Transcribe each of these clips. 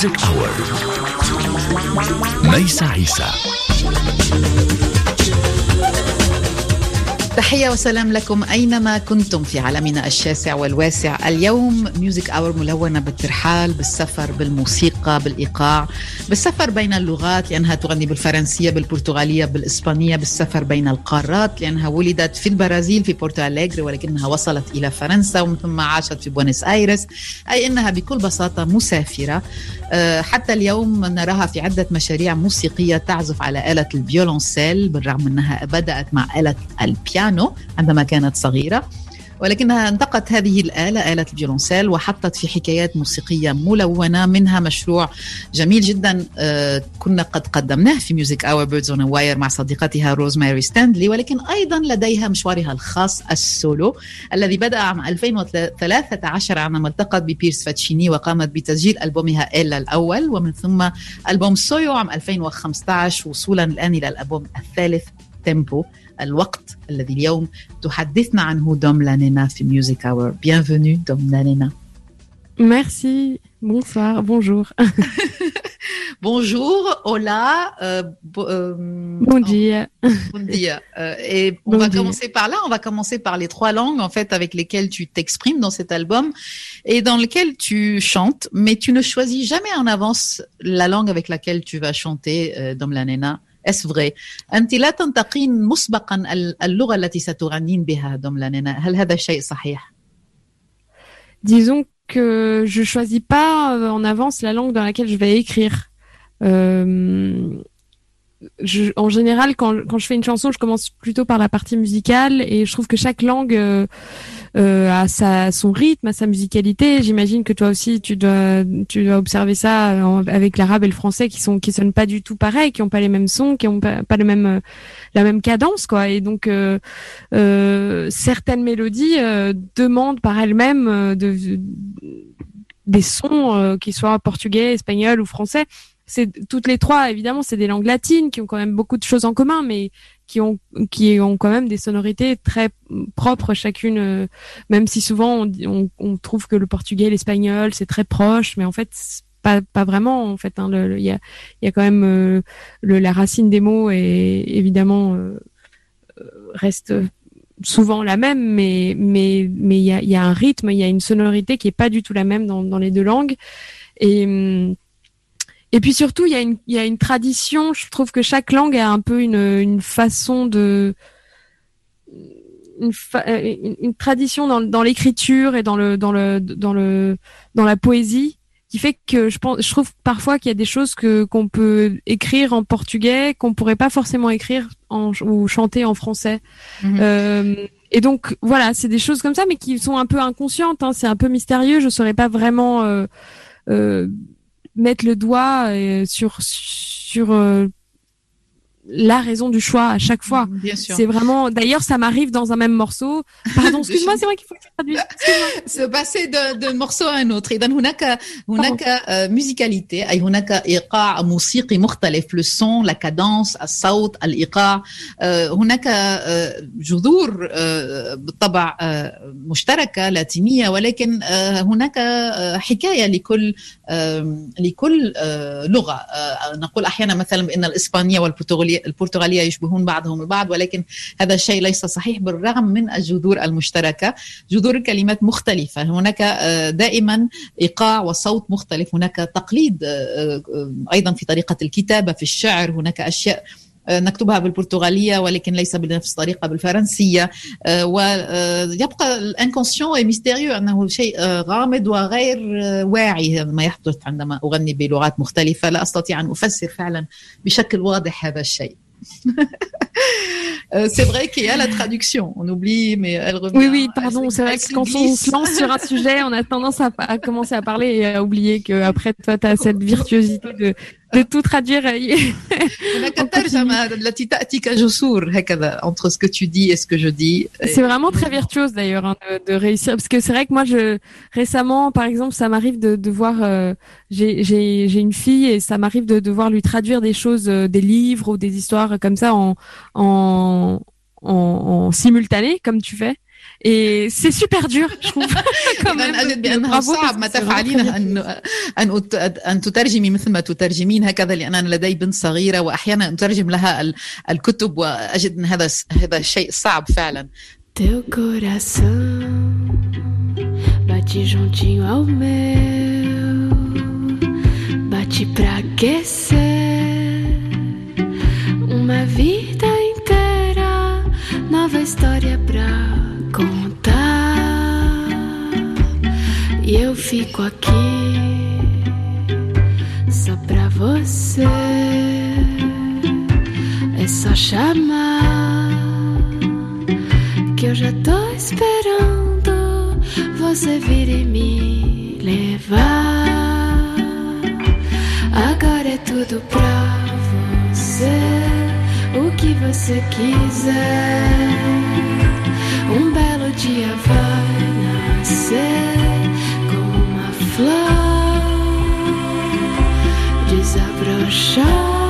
ميوزك اور ميسا عيسى تحية وسلام لكم أينما كنتم في عالمنا الشاسع والواسع. اليوم ميوزك أور ملونة بالترحال بالسفر بالموسيقى. بالإيقاع بالسفر بين اللغات لأنها تغني بالفرنسية بالبرتغالية بالإسبانية بالسفر بين القارات لأنها ولدت في البرازيل في بورتو أليغري ولكنها وصلت إلى فرنسا ومن ثم عاشت في بوينس آيرس. أي أنها بكل بساطة مسافرة. حتى اليوم نراها في عدة مشاريع موسيقية تعزف على آلة الفيولونسيل بالرغم أنها بدأت مع آلة البيانو عندما كانت صغيرة. ولكنها انتقت هذه الآلة آلة الفيولونسيل وحطت في حكايات موسيقية ملونة منها مشروع جميل جدا كنا قد قدمناه في ميوزك اور بيردز اون واير مع صديقتها روزماري ستاندلي ولكن أيضا لديها مشوارها الخاص السولو الذي بدأ عام 2013 عندما التقت ببيرس فاتشيني وقامت بتسجيل ألبومها إلا الأول ومن ثم ألبوم سويو عام 2015 وصولا الآن إلى الألبوم الثالث تيمبو الوقت الذي اليوم تحدثنا عنه دوم لانينا في ميوزك اور Bienvenue دوم لانينا Merci, bonsoir, bonjour. Bonjour, hola, euh, bo, euh, bon dia. Bon dia. Euh, et on bon va dia. commencer par là, on va commencer par les trois langues en fait avec lesquelles tu t'exprimes dans cet album et dans lequel tu chantes, mais tu ne choisis jamais en avance la langue avec laquelle tu vas chanter euh, Dom la Nena. Est-ce vrai؟ أنت لا تنتقين مسبقا اللغة التي ستغنين بها دوم لانينا، هل هذا الشيء صحيح؟ Disons que je choisis pas en avance la langue dans laquelle je vais écrire. Euh, je, en général, quand, quand, je fais une chanson, je commence plutôt par la partie musicale et je trouve que chaque langue euh, euh, a sa, son rythme, a sa musicalité. J'imagine que toi aussi, tu dois, tu dois observer ça avec l'arabe et le français qui sont, qui sonnent pas du tout pareil, qui ont pas les mêmes sons, qui ont pas, le même, la même cadence, quoi. Et donc, euh, certaines mélodies demandent par elles-mêmes de, des sons qui soient portugais, espagnol ou français c'est toutes les trois évidemment c'est des langues latines qui ont quand même beaucoup de choses en commun mais qui ont qui ont quand même des sonorités très propres chacune euh, même si souvent on, trouve que le portugais l'espagnol c'est très proche mais en fait pas pas vraiment en fait il hein, y a il y a quand même euh, la racine des mots et évidemment euh, reste souvent la même mais mais mais il y a il y a un rythme il y a une sonorité qui est pas du tout la même dans dans les deux langues. Et hum, et puis surtout, il y, a une, il y a une tradition. Je trouve que chaque langue a un peu une, une façon de une, fa... une, une tradition dans, dans l'écriture et dans le dans le dans le dans la poésie qui fait que je pense je trouve parfois qu'il y a des choses que qu'on peut écrire en portugais qu'on pourrait pas forcément écrire en, ou chanter en français. Mhm. Euh, et donc voilà, c'est des choses comme ça, mais qui sont un peu inconscientes. Hein, c'est un peu mystérieux. Je saurais pas vraiment. Euh, euh, mettre le doigt euh, sur sur euh, la raison du choix à chaque fois. C'est vraiment. D'ailleurs, ça m'arrive dans un même morceau. Pardon, excuse-moi, c'est vrai qu'il faut que je traduise. Se passer d'un morceau à un autre. إذا هناك هناك musicalité أي هناك إيقاع موسيقي مختلف le son, la cadence, الصوت, الإيقاع. هناك جذور بالطبع مشتركة لاتينية ولكن هناك حكاية لكل لكل لغة. نقول أحيانا مثلا بأن الإسبانية والبرتغالية البرتغالية يشبهون بعضهم البعض ولكن هذا الشيء ليس صحيح بالرغم من الجذور المشتركة. جذور الكلمات مختلفة. هناك دائما إيقاع وصوت مختلف. هناك تقليد أيضا في طريقة الكتابة في الشعر. هناك أشياء نكتبها بالبرتغالية ولكن ليس بنفس الطريقة بالفرنسية ويبقى الانكونسيون ميستيريو أنه شيء غامض وغير واعي ما يحدث عندما أغني بلغات مختلفة لا أستطيع أن أفسر فعلا بشكل واضح هذا الشيء c'est vrai qu'il y a la traduction. On oublie, mais elle revient. Oui, oui, pardon. C'est vrai que quand on se lance sur un sujet, on a tendance à, à commencer à parler et à oublier que après toi, tu as cette virtuosité de, de tout traduire. entre ce que tu dis et ce que je dis. C'est vraiment très virtuose d'ailleurs hein, de, de, réussir parce que c'est vrai que moi je récemment par exemple ça m'arrive de, de voir euh, j'ai j'ai une fille et ça m'arrive de devoir lui traduire des choses euh, des livres ou des histoires comme ça en en, en, en simultané comme tu fais Et c'est super dur, je trouve. quand même. أجد بأنه صعب ما تفعلينه أن أن أن تترجمي مثل ما تترجمين هكذا لأن أنا لدي بنت صغيرة وأحيانا أترجم لها الكتب وأجد أن هذا هذا شيء صعب فعلا. Teu coração bate juntinho ao meu, bate pra aquecer uma vida inteira, nova história pra E eu fico aqui só pra você. É só chamar que eu já tô esperando você vir e me levar. Agora é tudo pra você, o que você quiser. Um belo dia vai nascer fleurs, des.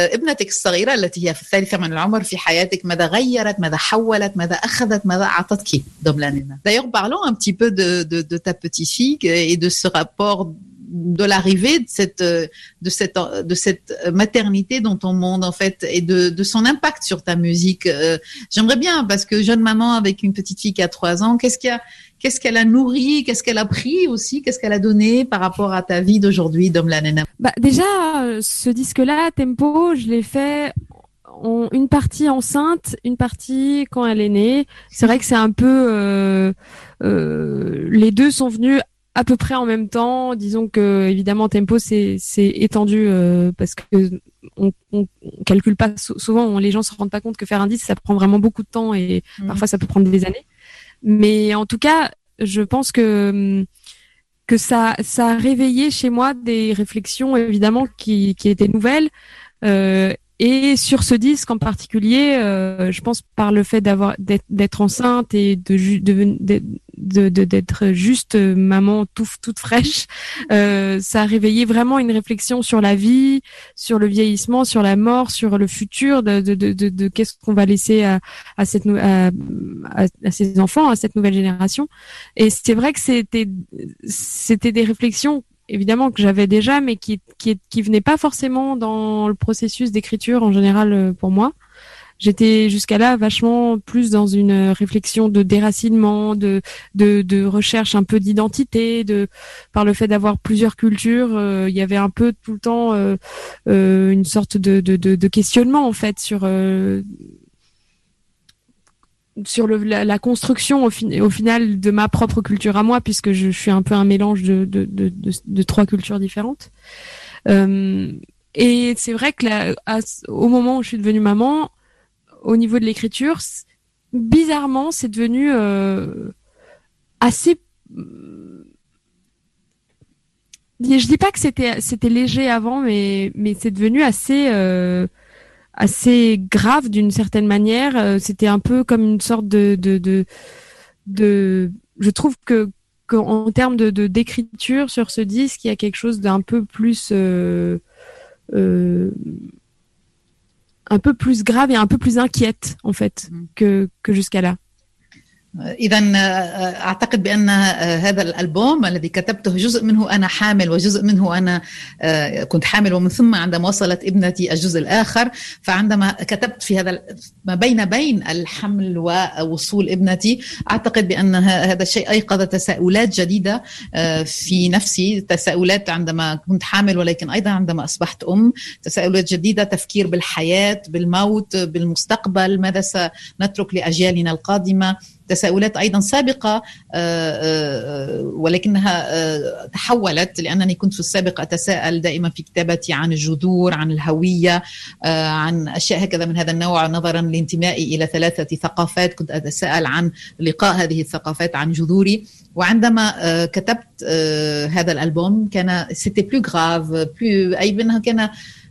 ابنتك الصغيرة التي هي في الثالثة من العمر في حياتك ماذا غيرت ماذا حولت ماذا أخذت ماذا أعطتك Domlanina D'ailleurs parlons un petit peu de, de, de ta petite fille et de ce rapport de l'arrivée de cette de cette de cette maternité dans ton monde en fait et de, de son impact sur ta musique. J'aimerais bien parce que jeune maman avec une petite fille qui a trois ans, qu'est-ce qu'il y a qu'est-ce qu'elle a nourri, qu'est-ce qu'elle a pris aussi, qu'est-ce qu'elle a donné par rapport à ta vie d'aujourd'hui, Dom Nena Bah déjà, ce disque-là, Tempo, je l'ai fait en une partie enceinte, une partie quand elle est née. C'est vrai que c'est un peu, euh, euh, les deux sont venus à peu près en même temps. Disons que évidemment tempo c'est étendu euh, parce que on, on, calcule pas souvent les gens se rendent pas compte que faire un disque ça prend vraiment beaucoup de temps et mmh. parfois ça peut prendre des années. Mais en tout cas, je pense que que ça ça a réveillé chez moi des réflexions évidemment qui qui étaient nouvelles. Euh, et sur ce disque en particulier, euh, je pense par le fait d'avoir d'être enceinte et de, de, d'être juste euh, maman tout, toute fraîche, euh, ça a réveillé vraiment une réflexion sur la vie, sur le vieillissement, sur la mort, sur le futur, de, de, de, de qu'est-ce qu'on va laisser à, à cette à, à, ces enfants, à cette nouvelle génération. Et c'est vrai que c'était c'était des réflexions évidemment que j'avais déjà, mais qui qui qui venaient pas forcément dans le processus d'écriture en général euh, pour moi. J'étais jusqu'à là vachement plus dans une réflexion de déracinement, de de, de recherche un peu d'identité, de par le fait d'avoir plusieurs cultures, euh, il y avait un peu tout le temps euh, euh, une sorte de, de, de, questionnement en fait sur euh, sur le, la, la, construction au, fin, au, final de ma propre culture à moi, puisque je, suis un peu un mélange de, de, de, de trois cultures différentes. Euh, et c'est vrai que là, au moment où je suis devenue maman, au niveau de l'écriture, bizarrement, c'est devenu euh, assez. Je dis pas que c'était c'était léger avant, mais mais c'est devenu assez euh, assez grave d'une certaine manière. Euh, c'était un peu comme une sorte de de de, de je trouve que qu'en termes de d'écriture sur ce disque, il y a quelque chose d'un peu plus euh, euh, un peu plus grave et un peu plus inquiète en fait mm. que, que jusqu'à là. اذا أعتقد بأن هذا الألبوم الذي كتبته جزء منه أنا حامل وجزء منه أنا كنت حامل ومن ثم عندما وصلت ابنتي الجزء الآخر فعندما كتبت في هذا ما بين بين الحمل ووصول ابنتي أعتقد بأن هذا الشيء أيقظ تساؤلات جديدة في نفسي تساؤلات عندما كنت حامل ولكن أيضا عندما أصبحت أم تساؤلات جديدة تفكير بالحياة بالموت بالمستقبل ماذا سنترك لأجيالنا القادمة. تساؤلات أيضا سابقة ولكنها تحولت لأنني كنت في السابق أتساءل دائما في كتابتي عن الجذور عن الهوية عن أشياء هكذا من هذا النوع نظرا لانتمائي إلى ثلاثة ثقافات. كنت أتساءل عن لقاء هذه الثقافات عن جذوري. وعندما كتبت هذا الألبوم كان سيتي بلو غراف بلو أي منها كان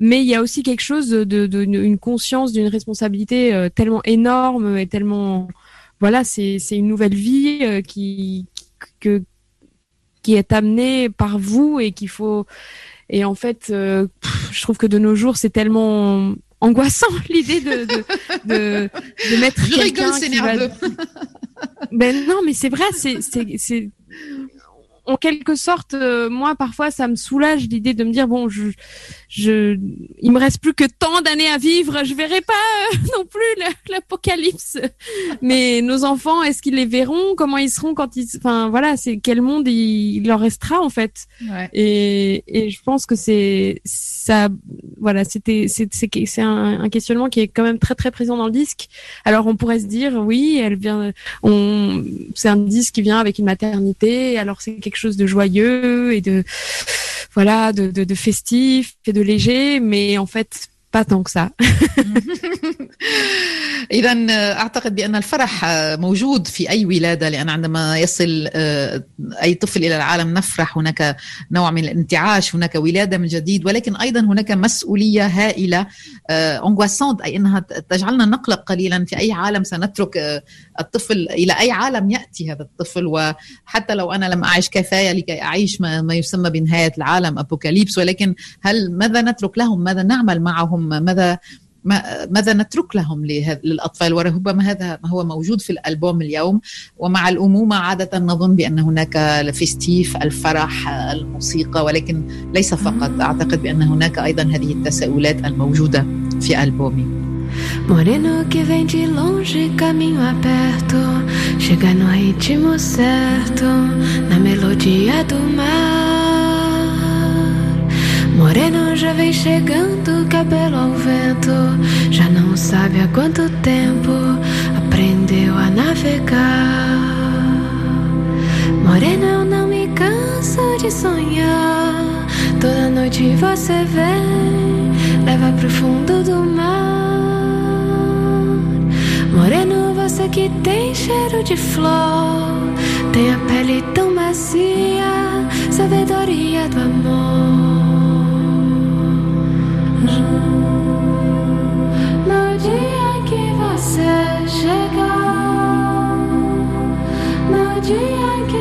mais il y a aussi quelque chose de, de, une conscience d'une responsabilité euh, tellement énorme et tellement voilà c'est c'est une nouvelle vie euh, qui que qui est amenée par vous et qu'il faut et en fait euh, je trouve que de nos jours c'est tellement angoissant l'idée de de, de, de mettre quelqu'un qui va... ben non mais c'est vrai c'est c'est c'est en quelque sorte, euh, moi parfois ça me soulage l'idée de me dire bon, je, je, il me reste plus que tant d'années à vivre, je verrai pas euh, non plus l'apocalypse. Mais nos enfants, est-ce qu'ils les verront? Comment ils seront quand ils, enfin voilà, c'est quel monde il, leur restera en fait? Ouais. Et, et je pense que c'est ça, voilà, c'était c'est c'est un, un questionnement qui est quand même très très présent dans le disque. Alors on pourrait se dire oui, elle vient, on, c'est un disque qui vient avec une maternité, alors c'est quelque chose de joyeux et de voilà de, de, de festif et de léger, mais en fait pas tant que ça. اذا أعتقد بأن الفرح موجود في أي ولادة لأن عندما يصل أي طفل إلى العالم نفرح هناك نوع من الانتعاش هناك ولادة من جديد ولكن أيضا هناك مسؤولية هائلة انغواسونت أي إنها تجعلنا نقلق قليلا في أي عالم سنترك الطفل إلى أي عالم يأتي هذا الطفل وحتى لو أنا لم اعش كفاية لكي أعيش ما, ما يسمى بنهاية العالم ابوكاليبس ولكن هل ماذا نترك لهم؟ ماذا نعمل معهم؟ ماذا ماذا نترك لهم للأطفال؟ وربما هذا ما هو موجود في الألبوم اليوم. ومع الأمومة عادة نظن بأن هناك الفيستيف الفرح الموسيقى ولكن ليس فقط. أعتقد بأن هناك أيضا هذه التساؤلات الموجودة في ألبومي. Moreno que vem de longe, caminho aberto, chega no ritmo certo, na melodia do mar. Moreno já vem chegando, cabelo ao vento, já não sabe há quanto tempo aprendeu a navegar. Morena, eu não me canso de sonhar. Toda noite você vem, leva pro fundo do mar. Moreno, você que tem cheiro de flor, tem a pele tão macia, sabedoria do amor. No dia que você chegar, no dia que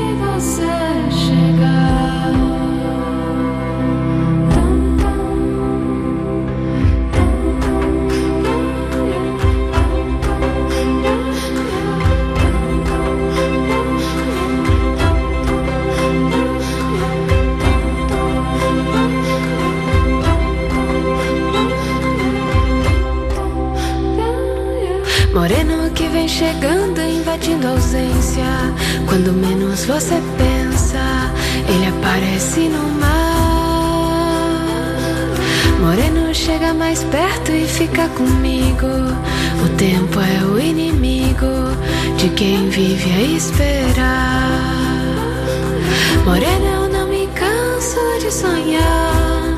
Moreno que vem chegando, invadindo a ausência. Quando menos você pensa, ele aparece no mar. Moreno chega mais perto e fica comigo. O tempo é o inimigo de quem vive a esperar. Morena, eu não me canso de sonhar.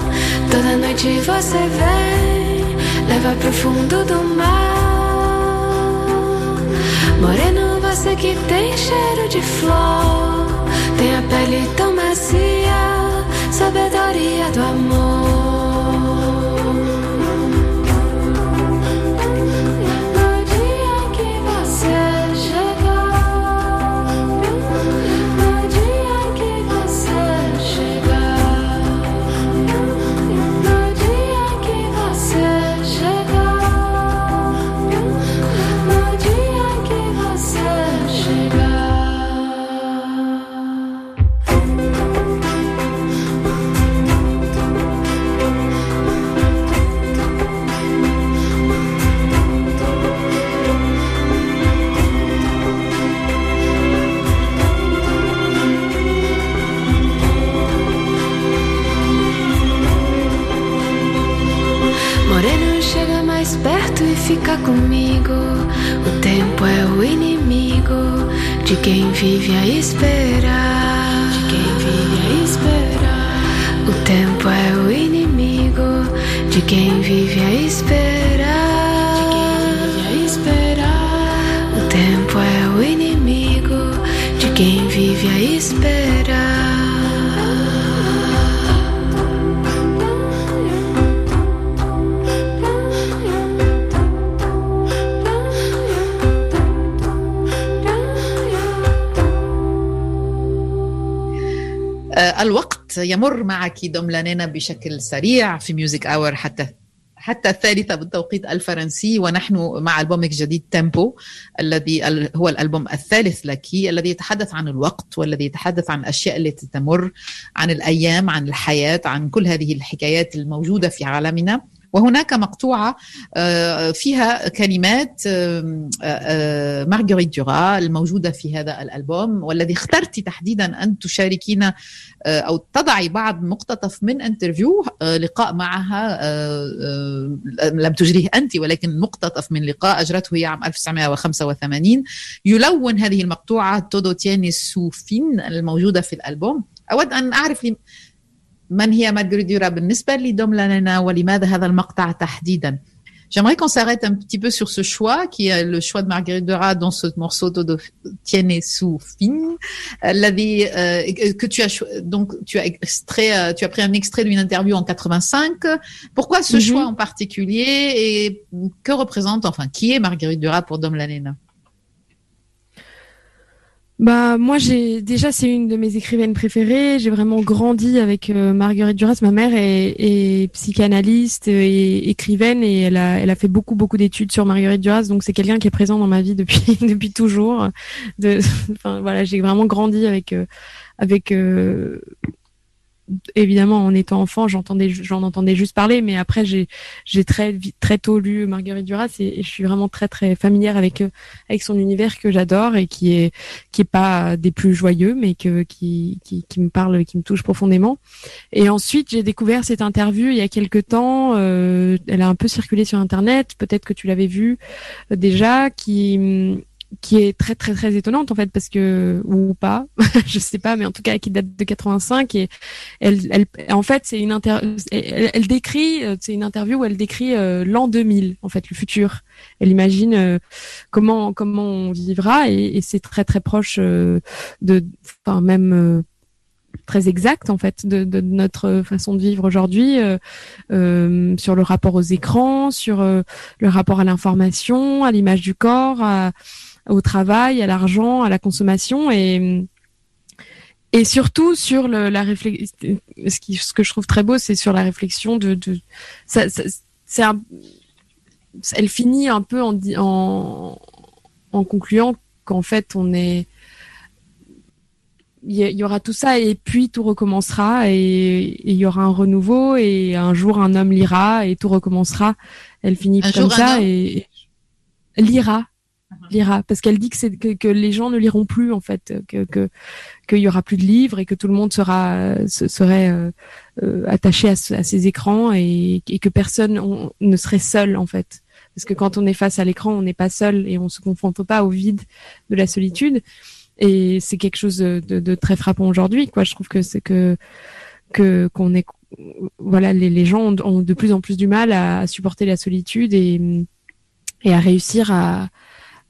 Toda noite você vem, leva pro fundo do mar. Moreno, você que tem cheiro de flor, tem a pele tão macia, sabedoria do amor. معك دم لنا بشكل سريع في ميوزك اور حتى حتى الثالثة بالتوقيت الفرنسي ونحن مع ألبومك الجديد تيمبو الذي ال- هو الألبوم الثالث لك الذي يتحدث عن الوقت والذي يتحدث عن الأشياء التي تمر عن الأيام عن الحياة عن كل هذه الحكايات الموجودة في عالمنا. وهناك مقطوعة آه، فيها كلمات آه، آه، مارغريت دورا الموجودة في هذا الألبوم والذي اخترت تحديدا أن تشاركين آه، أو تضعي بعض مقتطف من انترفيو لقاء معها لم تجريه أنت ولكن مقتطف من لقاء أجرته هي عام 1985 يلون هذه المقطوعة تودو تياني سوفين الموجودة في الألبوم. أود أن أعرف من هي مارغريت دورا بالنسبة لدوم لانينا ولماذا هذا المقطع تحديدا J'aimerais qu'on s'arrête un petit peu sur ce choix, qui est le choix de Marguerite Duras dans ce morceau de Tiene sous fin, الذي euh, que tu as cho- donc tu as extrait, euh, tu as pris un extrait d'une interview en 85. Pourquoi ce Mhm. choix en particulier et que représente, enfin, qui est Marguerite Duras pour Dom Lanena Bah moi j'ai déjà c'est une de mes écrivaines préférées. J'ai vraiment grandi avec euh, Marguerite Duras. Ma mère est, psychanalyste et écrivaine et elle a elle a fait beaucoup beaucoup d'études sur Marguerite Duras. Donc c'est quelqu'un qui est présent dans ma vie depuis depuis toujours. De, voilà j'ai vraiment grandi avec euh, avec euh, évidemment, en étant enfant, j'entendais, j'en entendais juste parler, mais après, j'ai, j'ai très, très tôt lu Marguerite Duras et, je suis vraiment très, très familière avec, euh, avec son univers que j'adore et qui est, qui est pas des plus joyeux, mais que, qui, qui, qui me parle, qui me touche profondément. Et ensuite, j'ai découvert cette interview il y a quelque temps. Euh, elle a un peu circulé sur Internet. Peut-être que tu l'avais vue euh, déjà, qui qui est très très très étonnante en fait parce que ou pas je sais pas mais en tout cas qui date de 85 et elle elle en fait c'est une inter elle, décrit euh, c'est une interview où elle décrit euh, l'an 2000 en fait le futur. Elle imagine euh, comment comment on vivra et, c'est très très proche de enfin même très exact en fait de, de, notre façon de vivre aujourd'hui euh, sur le rapport aux écrans, sur le rapport à l'information, à l'image du corps, à, au travail, à l'argent, à la consommation et et surtout sur le, la réflexion. Ce, qui, ce que je trouve très beau, c'est sur la réflexion de, de ça, ça c'est un, elle finit un peu en, en, en concluant qu'en fait on est il y, aura tout ça et puis tout recommencera et il y aura un renouveau et un jour un homme lira et tout recommencera. Elle finit comme ça et, et lira lira. Parce qu'elle dit que c'est que, les gens ne liront plus en fait que qu'il y aura plus de livres et que tout le monde sera serait euh, euh, attaché à, ces écrans et, que personne ne serait seul en fait. Parce que quand on est face à l'écran on n'est pas seul et on se confronte pas au vide de la solitude. Et c'est quelque chose de, très frappant aujourd'hui quoi. Je trouve que c'est que que qu'on est voilà les, les gens ont, de plus en plus du mal à, supporter la solitude et et à réussir à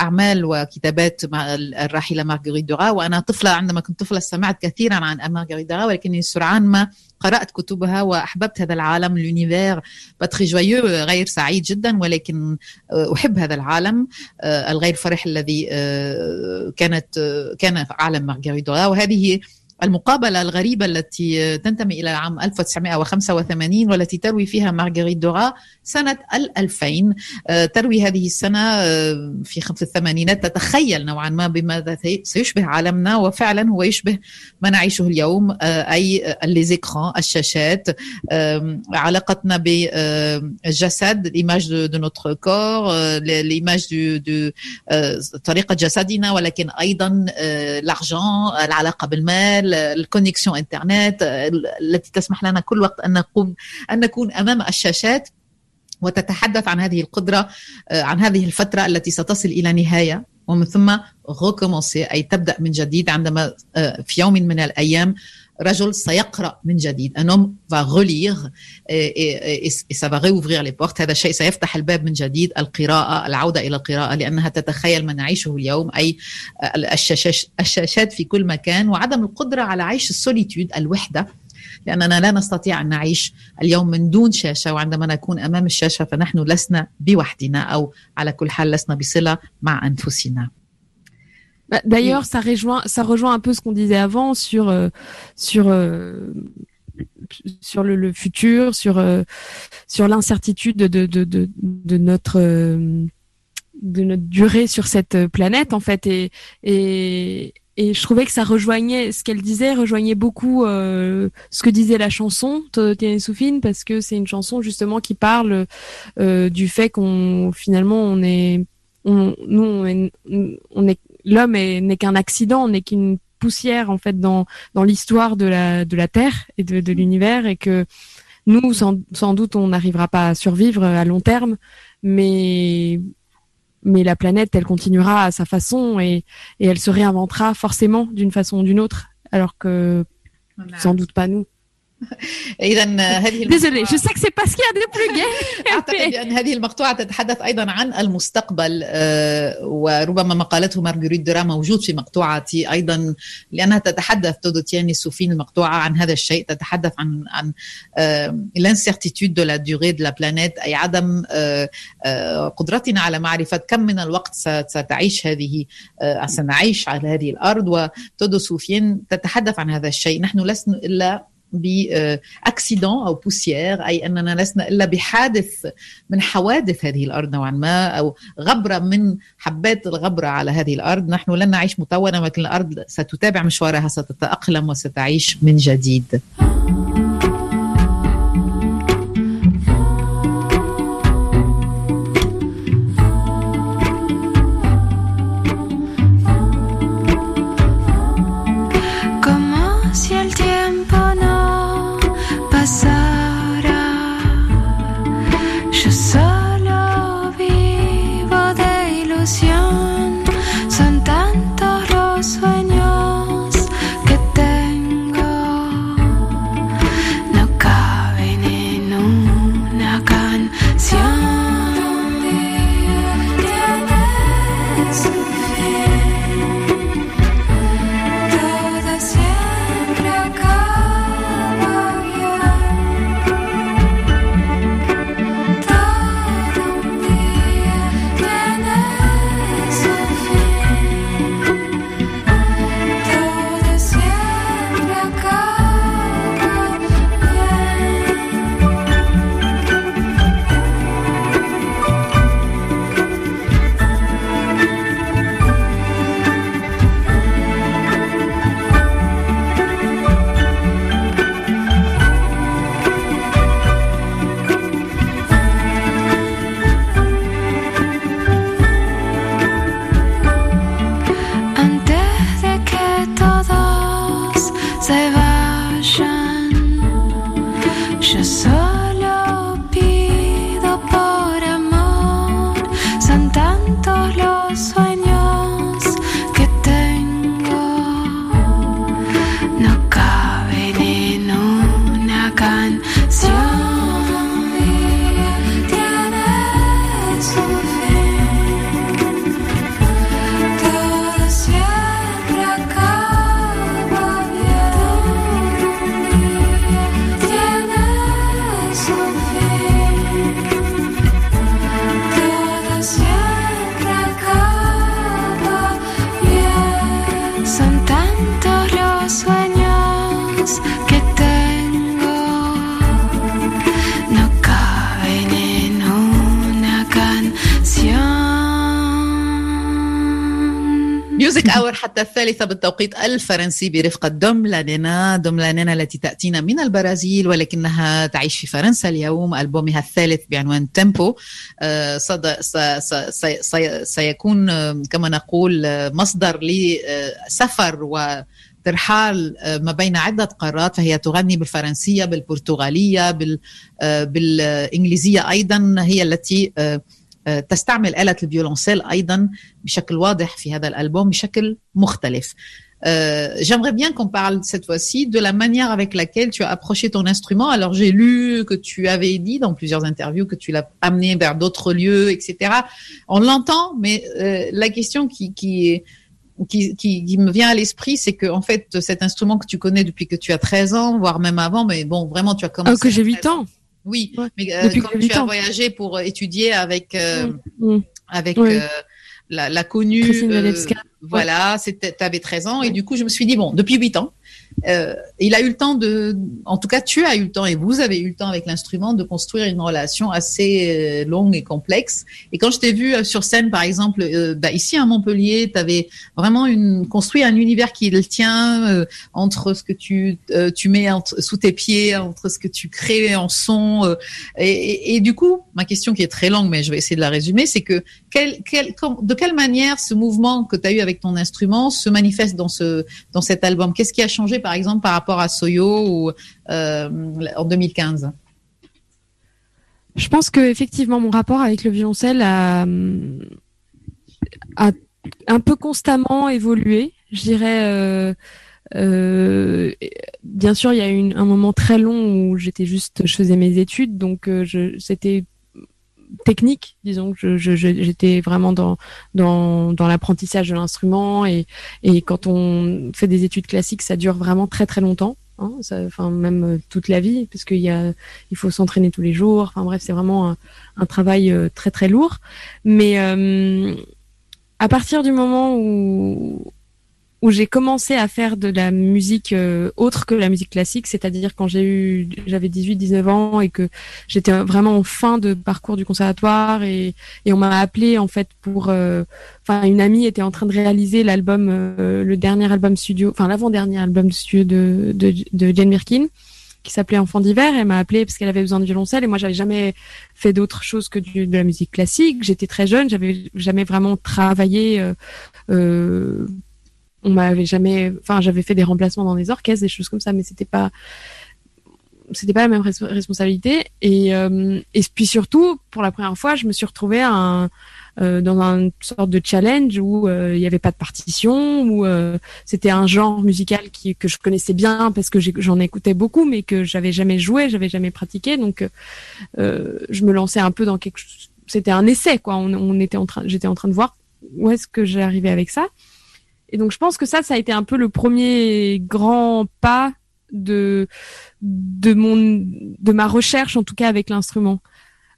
أعمال وكتابات مع الراحلة مارغريت دوغا وأنا طفلة عندما كنت طفلة سمعت كثيرا عن مارغريت دوغا ولكني سرعان ما قرأت كتبها وأحببت هذا العالم لونيفير باتري جويو غير سعيد جدا ولكن أحب هذا العالم الغير فرح الذي كانت كان عالم مارغريت دوغا وهذه المقابلة الغريبة التي تنتمي إلى عام 1985 والتي تروي فيها مارغريت دورا سنة 2000 تروي هذه السنة في في الثمانينات تتخيل نوعا ما بماذا سيشبه عالمنا وفعلا هو يشبه ما نعيشه اليوم أي ليزيكران الشاشات. علاقتنا بالجسد الإيماج دو نوتر كور الإيماج دو طريقة جسدنا ولكن أيضا العلاقة بالمال الكونيكسيون انترنت التي تسمح لنا كل وقت أن نقوم أن نكون أمام الشاشات وتتحدث عن هذه القدرة عن هذه الفترة التي ستصل إلى نهاية. ومن ثم recommencer أي تبدأ من جديد عندما في يوم من الأيام رجل سيقرأ من جديد. Un homme va relire et, et, et, les portes. هذا الشيء سيفتح الباب من جديد القراءة العودة إلى القراءة لأنها تتخيل ما نعيشه اليوم أي الشاشات, في كل مكان وعدم القدرة على عيش السوليتود الوحدة. لأننا لا نستطيع أن نعيش اليوم من دون شاشة وعندما نكون أمام الشاشة فنحن لسنا بوحدنا أو على كل حال لسنا بصلة مع أنفسنا. Bah, d'ailleurs, ça rejoint, ça rejoint un peu ce qu'on disait avant sur euh, sur euh, sur le, le, futur, sur euh, sur l'incertitude de, de, de, de, notre de notre durée sur cette planète en fait. Et et et je trouvais que ça rejoignait ce qu'elle disait rejoignait beaucoup ce que disait la chanson Tiane Soufine parce que c'est une chanson justement qui parle du fait qu'on finalement on est on, nous on est, on est l'homme n'est qu'un accident, n'est qu'une poussière en fait dans dans l'histoire de la de la Terre et de, de l'univers et que nous sans, sans doute on n'arrivera pas à survivre à long terme, mais mais la planète elle continuera à sa façon et, et elle se réinventera forcément d'une façon ou d'une autre, alors que sans doute pas nous. اذا هذه plus gay. أعتقد بأن هذه المقطوعة تتحدث أيضا عن المستقبل آه، وربما ما قالته مارغريت درا موجود في مقطوعتي أيضا لأنها تتحدث تودو تياني سوفين المقطوعة عن هذا الشيء تتحدث عن عن لانسيرتيتود دو لا دوري دو لا بلانيت أي عدم آه، آه، قدرتنا على معرفة كم من الوقت ستعيش هذه سنعيش على هذه الأرض وتودو سوفين تتحدث عن هذا الشيء نحن لسنا الا باكسيدون أو بوسيير أي أننا لسنا إلا بحادث من حوادث هذه الأرض نوعا ما أو غبرة من حبات الغبرة على هذه الأرض. نحن لن نعيش متونا ولكن الأرض ستتابع مشوارها ستتأقلم وستعيش من جديد. الثالثة بالتوقيت الفرنسي برفقة دوم لانينا دوم لانينا التي تأتينا من البرازيل ولكنها تعيش في فرنسا اليوم ألبومها الثالث بعنوان تيمبو. س... سيكون كما نقول مصدر لسفر و ترحال ما بين عدة قارات فهي تغني بالفرنسية بالبرتغالية بال... بالإنجليزية أيضا هي التي تستعمل آلة الفيولونسيل أيضا بشكل واضح في هذا الألبوم بشكل مختلف. Euh, J'aimerais bien qu'on parle cette fois-ci de la manière avec laquelle tu as approché ton instrument. Alors j'ai lu que tu avais dit dans plusieurs interviews que tu l'as amené vers d'autres lieux, etc. On l'entend, mais euh, la question qui, qui, qui, qui, qui me vient à l'esprit, c'est que en fait cet instrument que tu connais depuis que tu as 13 ans, voire même avant, mais bon vraiment tu as commencé. Oh, que j'ai 8 ans. Oui, mais euh, quand tu as voyagé pour étudier avec euh, mm. avec euh, la, la, connue, voilà, c'était, avais 13 ans et du coup je me suis dit bon, depuis 8 ans, euh, il a eu le temps de, en tout cas, tu as eu le temps et vous avez eu le temps avec l'instrument de construire une relation assez euh, longue et complexe. Et quand je t'ai vu euh, sur scène, par exemple, bah, ici à Montpellier, tu avais vraiment construit un univers qui le tien euh, entre ce que tu, mets sous tes pieds, entre ce que tu crées en son. Et, et, du coup, ma question qui est très longue, mais je vais essayer de la résumer, c'est que de quelle manière ce mouvement que tu as eu avec ton instrument se manifeste dans ce dans cet album? Qu'est-ce qui a changé par exemple par rapport à Soyo ou euh, en 2015 Je pense que effectivement mon rapport avec le violoncelle a, un peu constamment évolué. Je dirais. Euh, Euh, bien sûr, il y a eu un moment très long où j'étais juste, je faisais mes études, donc c'était technique, disons que j'étais vraiment dans l'apprentissage de l'instrument et quand on fait des études classiques, ça dure vraiment très très longtemps. Hein, enfin même euh, toute la vie, parce qu'il y a, il faut s'entraîner tous les jours. Enfin bref, c'est vraiment un, travail euh, très très lourd. Mais euh, à partir du moment où où j'ai commencé à faire de la musique euh, autre que la musique classique, c'est-à-dire quand j'ai eu j'avais 18 19 ans et que j'étais vraiment en fin de parcours du conservatoire et, et on m'a appelé en fait pour euh, enfin une amie était en train de réaliser l'album euh, le dernier album studio enfin l'avant-dernier album studio de de, de Jane Birkin qui s'appelait Enfant d'hiver. Elle m'a appelé parce qu'elle avait besoin de violoncelle et moi j'avais jamais fait d'autre chose que du, de la musique classique. J'étais très jeune, j'avais jamais vraiment travaillé euh, euh, on m'avait jamais, enfin, j'avais fait des remplacements dans des orchestres, des choses comme ça, mais c'était pas, c'était pas la même responsabilité. Et, euh, et puis surtout, pour la première fois, je me suis retrouvée euh, dans une sorte de challenge où euh, il n'y avait pas de partition, où c'était un genre musical que je connaissais bien parce que j'en écoutais beaucoup, mais que j'avais jamais joué, j'avais jamais pratiqué. Donc, je me lançais un peu dans quelque chose. C'était un essai, quoi. On était en train, j'étais en train de voir où est-ce que j'arrivais avec ça. Et donc je pense que ça, ça a été un peu le premier grand pas de de mon de ma recherche en tout cas avec l'instrument.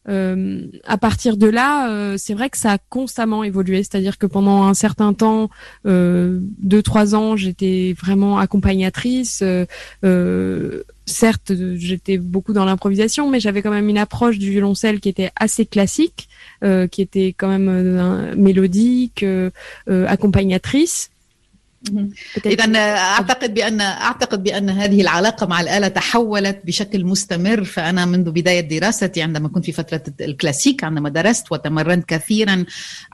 Euh, à partir de là, euh, c'est vrai que ça a constamment évolué. C'est-à-dire que pendant un certain temps, euh, deux trois ans, j'étais vraiment accompagnatrice. Euh, euh, certes, j'étais beaucoup dans l'improvisation, mais j'avais quand même une approche du violoncelle qui était assez classique, qui était quand même mélodique, accompagnatrice. اذا أعتقد بأن أعتقد بأن هذه العلاقة مع الآلة تحولت بشكل مستمر فأنا منذ بداية دراستي عندما كنت في فترة الكلاسيك عندما درست وتمرنت كثيرا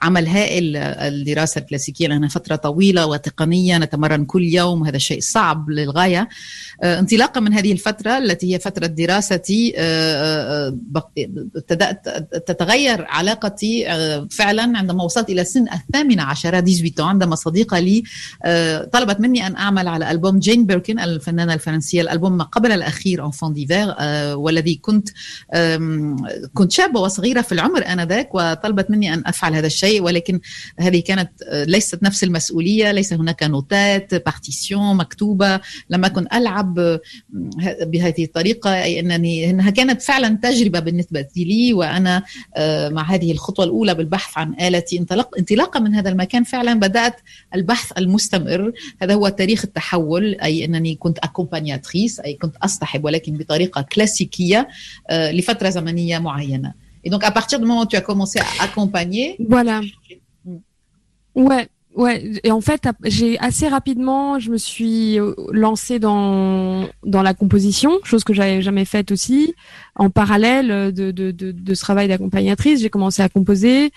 عمل هائل الدراسة الكلاسيكية لأنها فترة طويلة وتقنية نتمرن كل يوم هذا شيء صعب للغاية. انطلاقا من هذه الفترة التي هي فترة دراستي ابتدأت تتغير علاقتي فعلا عندما وصلت إلى سن الثامنه عشره 18 عندما صديقة لي طلبت مني أن أعمل على ألبوم جين بيركن الفنانة الفرنسية الألبوم ما قبل الأخير أنفون آه، ديفير والذي كنت كنت شابة وصغيرة في العمر آنذاك وطلبت مني أن أفعل هذا الشيء ولكن هذه كانت آه، ليست نفس المسؤولية ليس هناك نوتات بارتيسيون مكتوبة لم أكن ألعب آه، بهذه الطريقة أي أنني أنها كانت فعلا تجربة بالنسبة لي وأنا مع هذه الخطوة الأولى بالبحث عن آلتي انطلاقا من هذا المكان فعلا بدأت البحث المستمر. مستمر هذا هو تاريخ التحول أي أنني كنت أكومبانياتريس أي كنت أصطحب ولكن بطريقة كلاسيكية لفترة زمنية معينة Et donc, à partir du moment où tu as commencé à accompagner. Voilà. Ouais, ouais. Et en fait, j'ai assez rapidement, je me suis lancée dans dans la composition, chose que j'avais jamais faite aussi. En parallèle de de de, de ce travail d'accompagnatrice, j'ai commencé à composer,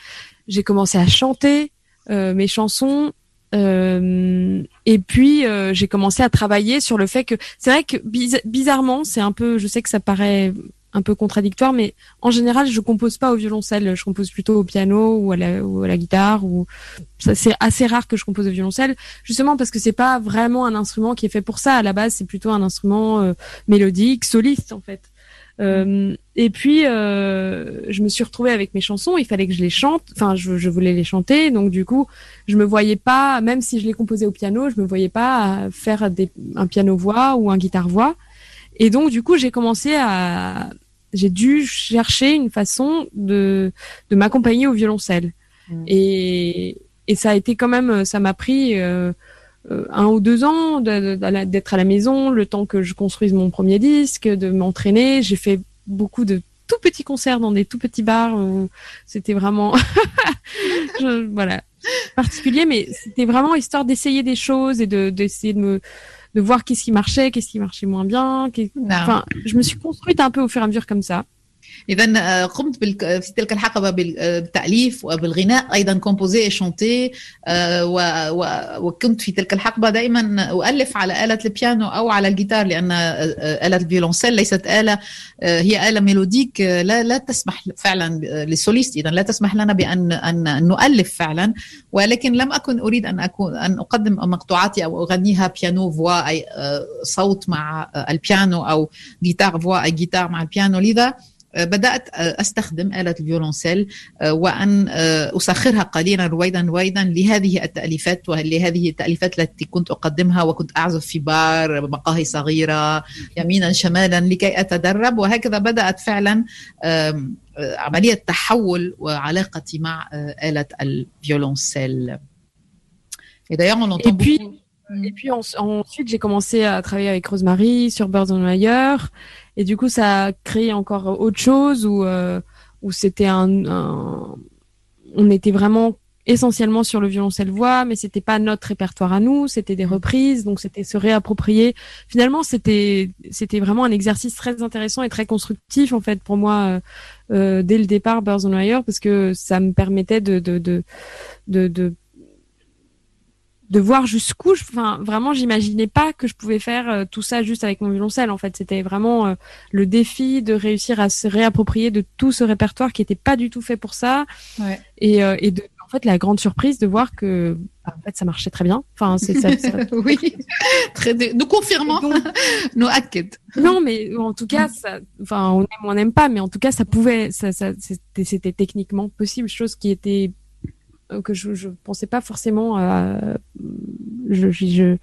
j'ai commencé à chanter euh, mes chansons euh, et puis euh, j'ai commencé à travailler sur le fait que c'est vrai que bizarrement c'est un peu je sais que ça paraît un peu contradictoire mais en général je compose pas au violoncelle. Je compose plutôt au piano ou à la, ou à la guitare ou c'est assez rare que je compose au violoncelle justement parce que c'est pas vraiment un instrument qui est fait pour ça. À la base c'est plutôt un instrument euh, mélodique soliste en fait euh, et puis, euh, je me suis retrouvée avec mes chansons. Il fallait que je les chante. Enfin, je, je, voulais les chanter. Donc, du coup, je me voyais pas, même si je les composais au piano, je me voyais pas faire des, un piano-voix ou un guitare-voix. Et donc, du coup, j'ai commencé à, j'ai dû chercher une façon de, de m'accompagner au violoncelle. Mmh. Et, et ça a été quand même, ça m'a pris euh, euh, un ou deux ans d'être à la maison, le temps que je construise mon premier disque, de m'entraîner. J'ai fait beaucoup de tout petits concerts dans des tout petits bars. C'était vraiment, voilà, particulier, mais c'était vraiment histoire d'essayer des choses et de d'essayer de me de voir qu'est-ce qui marchait, qu'est-ce qui marchait moins bien. Enfin, je me suis construite un peu au fur et à mesure comme ça. إذا آه، قمت في تلك الحقبة آه، بالتأليف وبالغناء أيضا كومبوزي شونتي وكنت في تلك الحقبة دائما أؤلف على آلة البيانو أو على الجيتار لأن آلة الفيولونسيل ليست آلة هي آلة ميلوديك لا لا تسمح فعلا للسوليست اذا لا تسمح لنا بان أن نؤلف فعلا. ولكن لم أكن أريد أن اكون أن أقدم مقطوعاتي أو أغنيها بيانو فوا اي صوت مع البيانو أو جيتار فوا اي جيتار مع البيانو. لذا بدأت أستخدم آلة الفيولونسيل وأن أسخرها قليلا رويدا رويدا لهذه التأليفات ولهذه التأليفات التي كنت أقدمها وكنت أعزف في بار مقاهي صغيرة يمينا شمالا لكي أتدرب وهكذا بدأت فعلا عملية تحول وعلاقتي مع آلة الفيولونسيل. Et d'ailleurs, on entend et puis, Et puis ensuite, j'ai commencé à travailler avec Rosemary sur Birds on Wire. Et du coup, ça a créé encore autre chose où, euh, où c'était un, On était vraiment essentiellement sur le violoncelle voix, mais c'était pas notre répertoire à nous, c'était des reprises, donc c'était se réapproprier. Finalement, c'était c'était vraiment un exercice très intéressant et très constructif en fait pour moi euh, euh dès le départ Birds on Wire parce que ça me permettait de de de, de, de de voir jusqu'où, enfin vraiment, j'imaginais pas que je pouvais faire euh, tout ça juste avec mon violoncelle. En fait, c'était vraiment euh, le défi de réussir à se réapproprier de tout ce répertoire qui était pas du tout fait pour ça. Ouais. Et, euh, et de, en fait, la grande surprise de voir que, bah, en fait, ça marchait très bien. Enfin, c'est ça. oui, très. Nous confirmons. Nous hacked. Non, mais en tout cas, ça, enfin, on aime, on n'aime pas, mais en tout cas, ça pouvait, ça, ça c'était techniquement possible, chose qui était que je ne pensais pas forcément euh, je, je,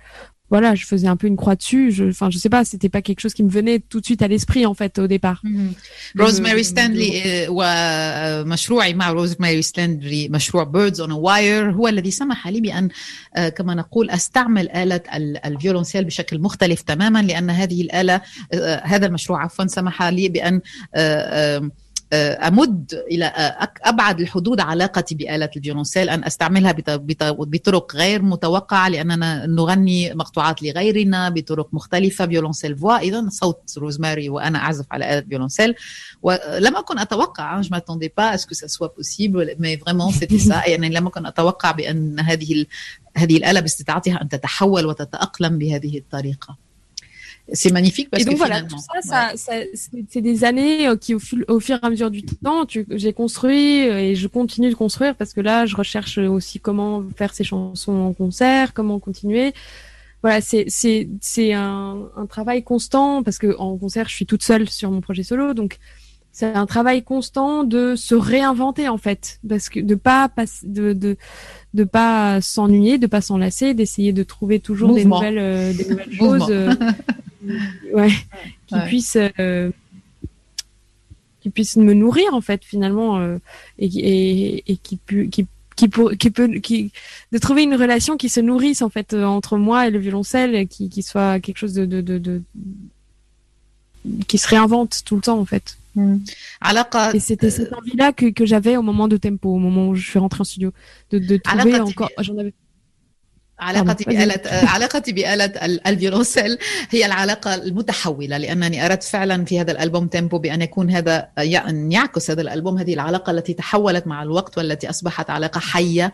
voilà, je faisais un peu une croix dessus. Je, enfin, je sais pas, c'était pas quelque chose qui me venait tout de suite à l'esprit en fait au départ. روزماري ستانلي ومشروعي مع روزماري ستانلي مشروع بيردز اون واير هو الذي سمح لي بان كما نقول استعمل آلة الفيولونسيل بشكل مختلف تماما لان هذه الآلة هذا المشروع عفوا سمح لي بان أمد إلى أبعد الحدود علاقتي بآلة الفيولونسيل أن أستعملها بطرق غير متوقعة لأننا نغني مقطوعات لغيرنا بطرق مختلفة فيولونسيل فوا. اذا صوت روزماري وأنا أعزف على آلة فيولونسيل ولم أكن أتوقع je m'attendais pas à ce que ça soit possible mais vraiment c'était ça. يعني لم أكن أتوقع بأن هذه هذه الآلة باستطاعتها أن تتحول وتتأقلم بهذه الطريقة. C'est magnifique parce et donc que voilà, tout ça, ça, ça c'est des années euh, qui au, au, fur et à mesure du temps, j'ai construit euh, et je continue de construire parce que là, je recherche aussi comment faire ces chansons en concert, comment continuer. Voilà, c'est c'est c'est un, un travail constant parce que en concert, je suis toute seule sur mon projet solo, donc c'est un travail constant de se réinventer en fait, parce que de pas de de de pas s'ennuyer, de pas s'enlacer, d'essayer de trouver toujours des nouvelles euh, des nouvelles choses. ouais, qui puisse euh, qui puisse me nourrir en fait finalement euh, et, et, et qui, pu, qui qui, pour, qui peut qui de trouver une relation qui se nourrisse en fait euh, entre moi et le violoncelle qui, qui soit quelque chose de, de, de, de qui se réinvente tout le temps en fait. Mm. Et c'était cette envie-là que, que j'avais au moment de Tempo, au moment où je suis rentrée en studio, de, de trouver encore. J'en avais علاقتي بآلة علاقتي بآلة الفيولونسيل هي العلاقة المتحولة لأنني أردت فعلا في هذا الألبوم تيمبو بأن يكون هذا أن يعكس هذا الألبوم هذه العلاقة التي تحولت مع الوقت والتي أصبحت علاقة حية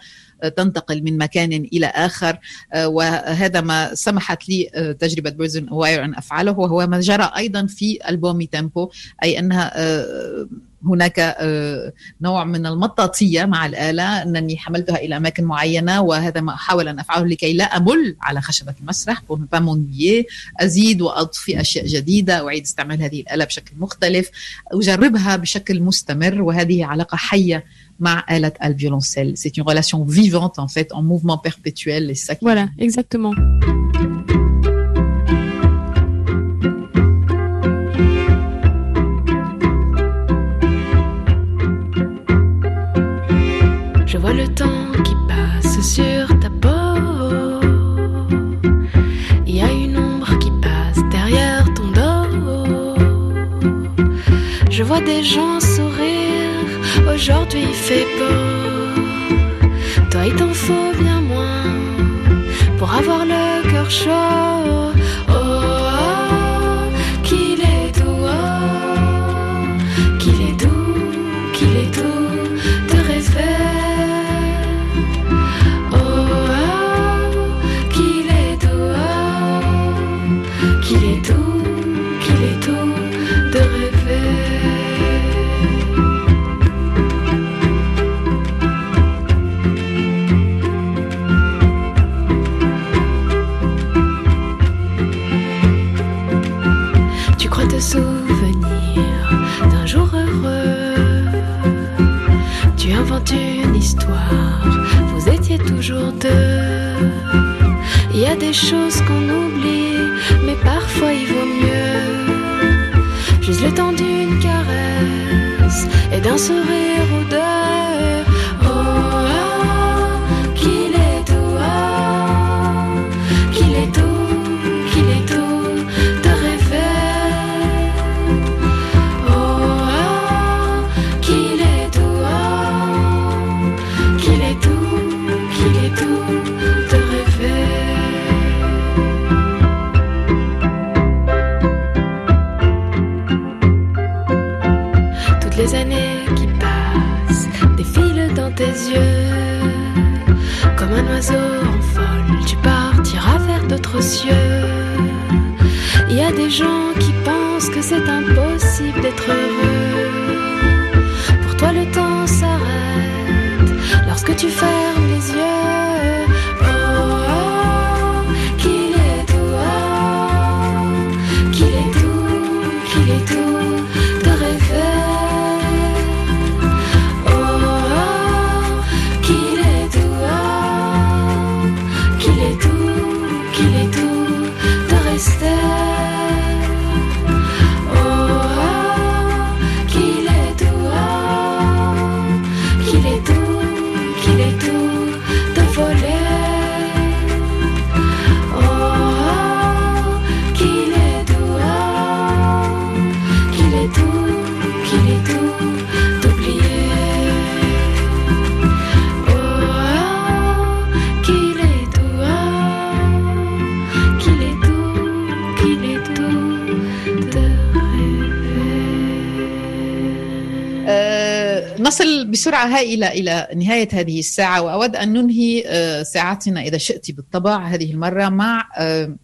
تنتقل من مكان إلى آخر وهذا ما سمحت لي تجربة بيرزن واير أن أفعله وهو ما جرى أيضا في البومي تيمبو أي أنها هناك نوع من المطاطية مع الآلة أنني حملتها إلى أماكن معينة وهذا ما أحاول أن أفعله لكي لا امل على خشبة المسرح أزيد وأضفي أشياء جديدة أعيد استعمال هذه الآلة بشكل مختلف أجربها بشكل مستمر وهذه علاقة حية مع آلة الvioloncelle. C'est une relation vivante en fait, en mouvement perpétuel et ça. Voilà, exactement. Le temps qui passe sur ta peau. Il y a une ombre qui passe derrière ton dos. Je vois des gens Aujourd'hui il fait beau, toi il t'en faut bien moins pour avoir le cœur chaud. Choses qu'on oublie, mais parfois il vaut mieux. Juste le temps d'une caresse et d'un sourire gens qui pensent que c'est impossible d'être heureux. Pour toi, le temps s'arrête lorsque tu fermes بسرعة هائلة إلى نهاية هذه الساعة وأود أن ننهي آه، ساعتنا إذا شئت بالطبع هذه المرة مع آه،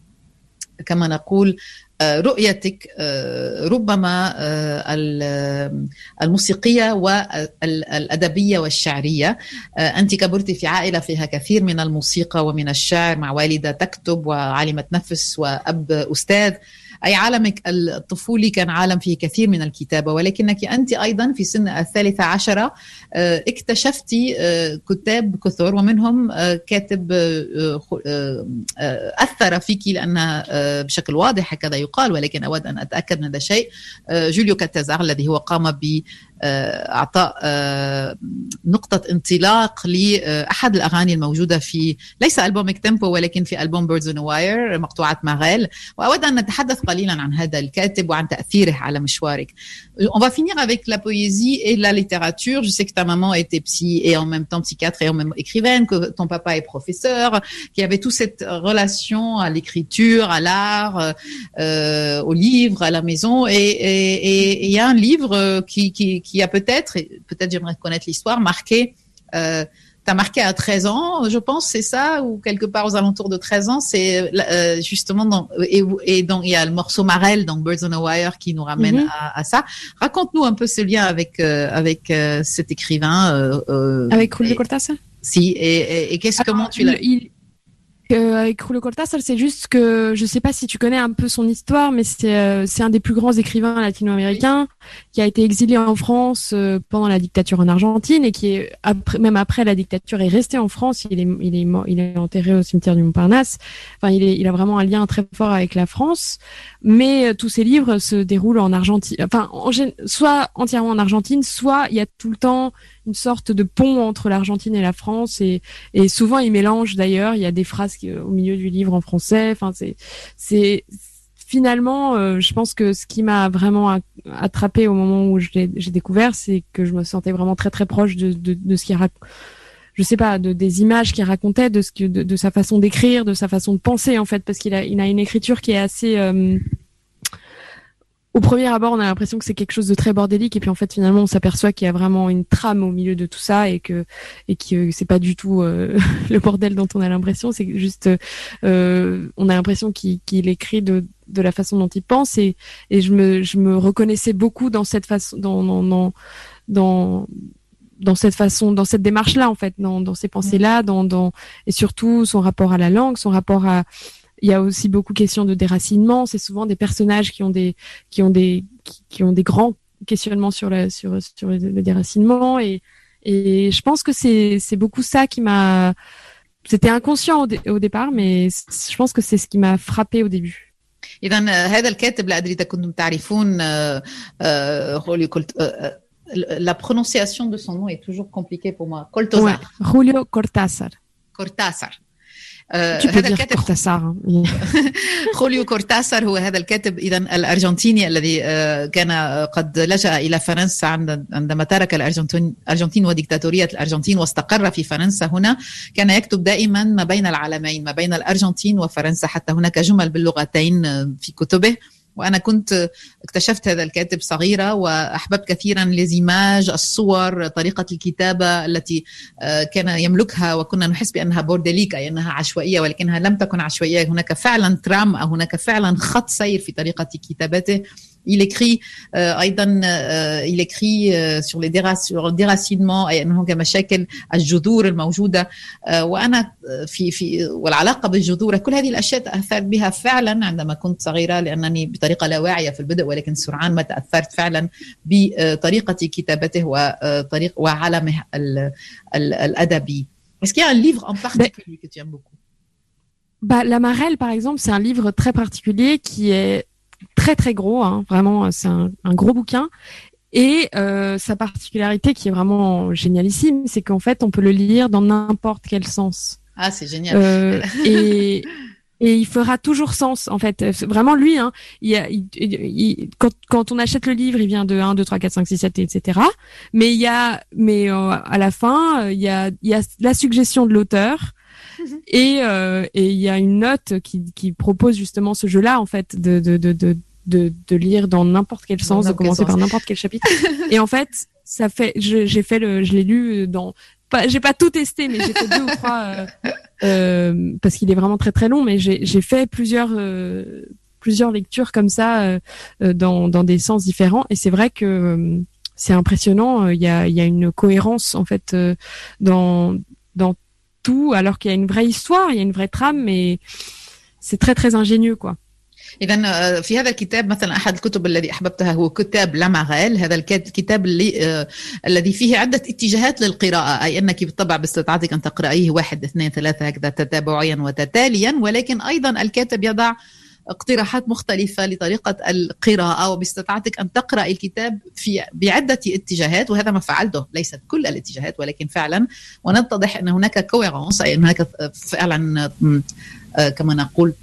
كما نقول آه، رؤيتك ربما الموسيقية والأدبية والشعرية. أنت كبرت في عائلة فيها كثير من الموسيقى ومن الشعر مع والدة تكتب وعالمة نفس وأب أستاذ. أي عالمك الطفولي كان عالم فيه كثير من الكتابة ولكنك أنت أيضا في سن الثالثة عشرة آه، اكتشفتي آه، كتاب كثر ومنهم آه، كاتب أثر فيك لأن بشكل واضح هكذا يقال ولكن أود أن أتأكد من هذا الشيء جوليو كاتازار الذي هو قام ب إعطاء نقطة انطلاق لاحد الأغاني الموجودة في ليس ألبومك تيمبو ولكن في ألبوم بيردز اون واير مقطوعة ماغيل وأود أن نتحدث قليلا عن هذا الكاتب وعن تأثيره على مشوارك. On va finir avec la poésie et la littérature. Je sais que ta maman était psy et en même temps psychiatre et en même écrivaine, que ton papa est professeur, qu'il y avait toute cette relation à l'écriture, à l'art, euh, au livre, à la maison. Et il y a un livre qui, a peut-être, peut-être j'aimerais connaître l'histoire, marqué euh, t'as marqué à 13 ans, je pense, c'est ça, ou quelque part aux alentours de 13 ans, c'est euh, justement dans, et, et donc il y a le morceau Marel, donc Birds on a Wire, qui nous ramène mhm. à, à, ça. Raconte-nous un peu ce lien avec euh, avec euh, cet écrivain. Euh, avec Julio Cortázar? Si, et, et, qu'est-ce comment tu l'as avec Julio Cortázar, c'est juste que je sais pas si tu connais un peu son histoire, mais c'est euh, c'est un des plus grands écrivains latino-américains qui a été exilé en France euh, pendant la dictature en Argentine et qui est après, même après la dictature est resté en France. Il est il est il est enterré au cimetière du Montparnasse. Enfin, il est il a vraiment un lien très fort avec la France. Mais euh, tous ses livres se déroulent en Argentine. Enfin, en, soit entièrement en Argentine, soit il y a tout le temps une sorte de pont entre l'Argentine et la France et, souvent ils mélangent d'ailleurs il y a des phrases au milieu du livre en français. Enfin c'est finalement euh, je pense que ce qui m'a vraiment attrapé au moment où j'ai découvert c'est que je me sentais vraiment très très proche de, de, ce qu'il raconte je sais pas, de, des images qu'il racontait, de, ce que, de sa façon d'écrire, de sa façon de penser en fait, parce qu'il a, il a une écriture qui est assez, euh, au premier abord, on a l'impression que c'est quelque chose de très bordélique, et puis en fait, finalement, on s'aperçoit qu'il y a vraiment une trame au milieu de tout ça, et que et que c'est pas du tout euh, le bordel dont on a l'impression. C'est juste, euh, on a l'impression qu'il écrit de de la façon dont il pense, et et je me je me reconnaissais beaucoup dans cette façon, dans dans dans, dans cette façon, dans cette démarche-là, en fait, dans, dans ces pensées-là, dans, dans, et surtout son rapport à la langue, son rapport à, il y a aussi beaucoup de questions de déracinement. C'est souvent des personnages qui ont des qui ont des qui, ont des grands questionnements sur la sur sur le, déracinement et Et je pense que c'est c'est beaucoup ça qui m'a. C'était inconscient au, au départ, mais je pense que c'est ce qui m'a frappé au début. اذا هذا الكاتب لا ادري اذا كنتم تعرفون خوليو كولت la prononciation de son nom est toujours compliquée pour moi. Cortázar. Ouais, Julio Cortázar. Cortázar. Tu peux dire كورتاسار خوليو كورتاسار هو هذا الكاتب اذا الأرجنتيني الذي كان قد لجأ إلى فرنسا عندما ترك الأرجنتين وديكتاتورية الأرجنتين واستقر في فرنسا هنا. كان يكتب دائما ما بين العالمين ما بين الأرجنتين وفرنسا حتى هناك جمل باللغتين في كتبه. وأنا كنت اكتشفت هذا الكاتب صغيرة وأحببت كثيرا لزيماج الصور طريقة الكتابة التي كان يملكها وكنا نحس بأنها بورديليك أي أنها عشوائية ولكنها لم تكن عشوائية. هناك فعلا ترام هناك فعلا خط سير في طريقة كتابته. Il écrit euh, أيضا euh, il écrit euh, sur les sur déracinement اي انه هناك مشاكل الجذور الموجوده وأنا في في والعلاقه بالجذور كل هذه الاشياء تاثرت بها فعلا عندما كنت صغيرة لأنني بطريقة لا واعية في البدء ولكن سرعان ما تأثرت فعلا بطريقة كتابته وطريق وعلمه الأدبي. Est-ce qu'il y a un livre en particulier que tu aimes beaucoup? Bah, La Marelle, par exemple, c'est un livre très particulier qui est très très gros, hein, vraiment, c'est un, un, gros bouquin. Et euh, sa particularité qui est vraiment génialissime, c'est qu'en fait, on peut le lire dans n'importe quel sens. Ah, c'est génial. Euh, et, et il fera toujours sens, en fait. Vraiment, lui, hein, il, il, il, quand, quand on achète le livre, il vient de 1, 2, 3, 4, 5, 6, 7, etc. Mais il y a, mais euh, à la fin, il y a, il y a la suggestion de l'auteur. Et euh, et il y a une note qui, qui propose justement ce jeu-là en fait de de, de, de, de, de lire dans n'importe quel sens, de commencer par n'importe quel chapitre. et en fait, ça fait, j'ai fait le, je l'ai lu dans, pas, j'ai pas tout testé, mais j'ai fait deux ou trois euh, euh, parce qu'il est vraiment très très long, mais j'ai fait plusieurs euh, plusieurs lectures comme ça euh, dans dans des sens différents. Et c'est vrai que c'est impressionnant. Il y a il y a une cohérence en fait dans dans tout, alors qu'il y a une vraie histoire, il y a une vraie trame, mais c'est très très ingénieux quoi. إذا في هذا الكتاب مثلا أحد الكتب الذي أحببتها هو كتاب لاماريل هذا الكتاب اللي الذي فيه عدة اتجاهات للقراءة أي أنك بالطبع باستطاعتك أن تقرأيه واحد اثنين ثلاثة هكذا تتابعيا وتتاليا. ولكن أيضا الكاتب يضع اقتراحات مختلفة لطريقة القراءة وباستطاعتك أن تقرأ الكتاب في بعدة اتجاهات وهذا ما فعلته. ليست كل الاتجاهات ولكن فعلا ونتضح أن هناك كويرونس أي هناك فعلا كما نقول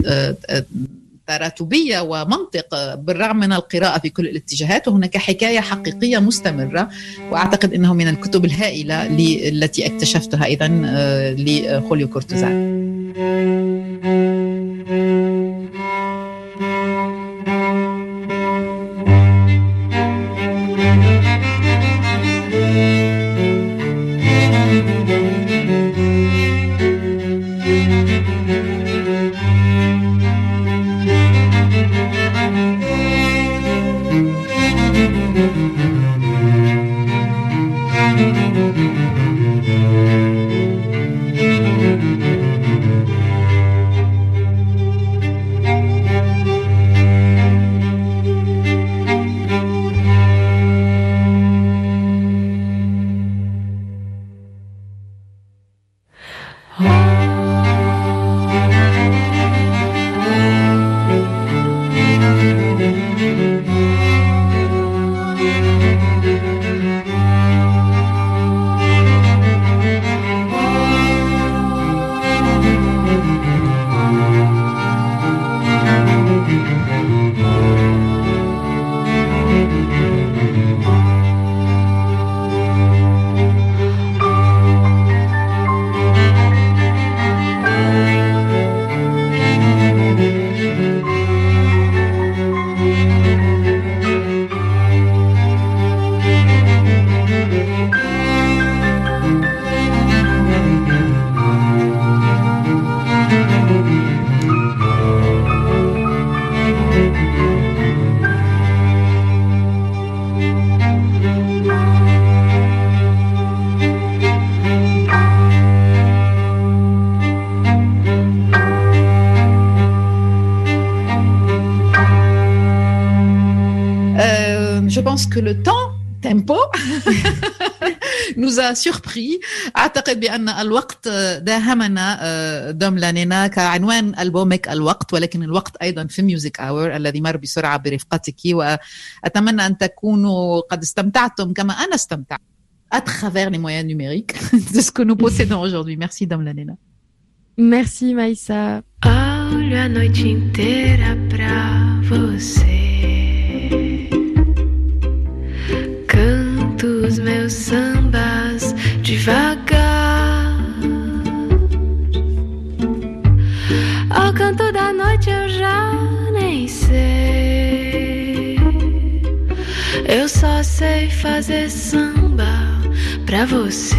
تراتبيه ومنطق بالرغم من القراءة في كل الاتجاهات وهناك حكاية حقيقية مستمرة وأعتقد إنه من الكتب الهائلة التي اكتشفتها أيضا آه، لخوليو كورتوزان. que le temps, tempo, nous a surpris اعتقد بان الوقت داهمنا دم لانينا كعنوان البومك الوقت ولكن الوقت ايضا في ميوزك اور الذي مر بسرعه برفقتك واتمنى ان تكونوا قد استمتعتم كما انا استمتعت à travers les moyens numériques de ce que nous possédons aujourd'hui. Merci, Dame Lanena. Merci, Maïssa. Olho a noite inteira pra você. Meus sambas devagar. Ao canto da noite eu já nem sei. Eu só sei fazer samba pra você.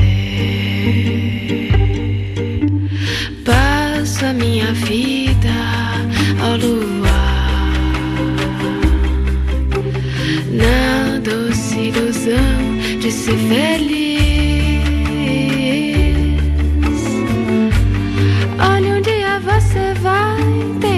Passo a minha vida ao luar, na doce ilusão de ser feliz. Olha, um dia você vai entender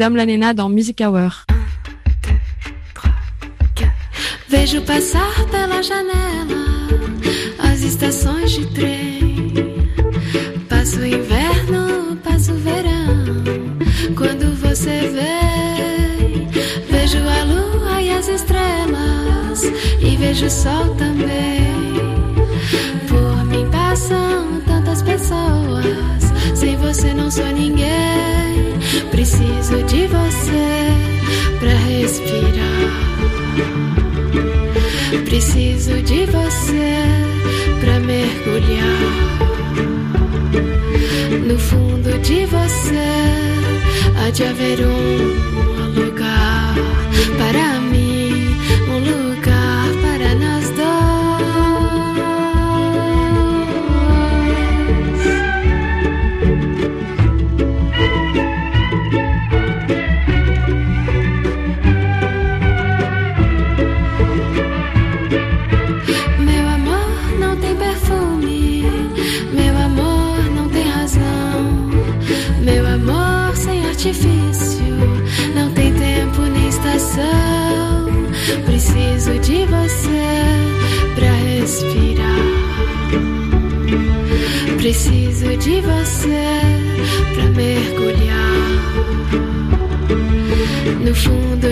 Bonjour, c'est Dame Lanena dans Music Hour. Vejo passar pela janela as estações de trem. Passo o inverno, passo o verão. Quando você vem, vejo a lua e as estrelas. E vejo o sol também. Por mim passam tantas pessoas. Sem você não sou ninguém. De um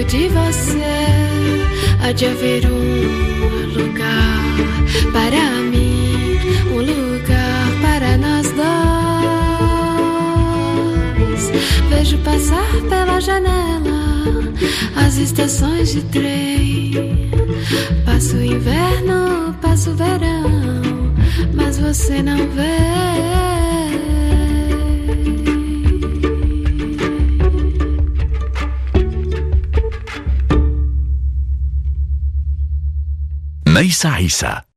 de você. Há de haver um lugar para mim, um lugar para nós dois. Vejo passar pela janela as estações de trem. Passo o inverno, passo o verão, mas você não vem. ميس عيسى.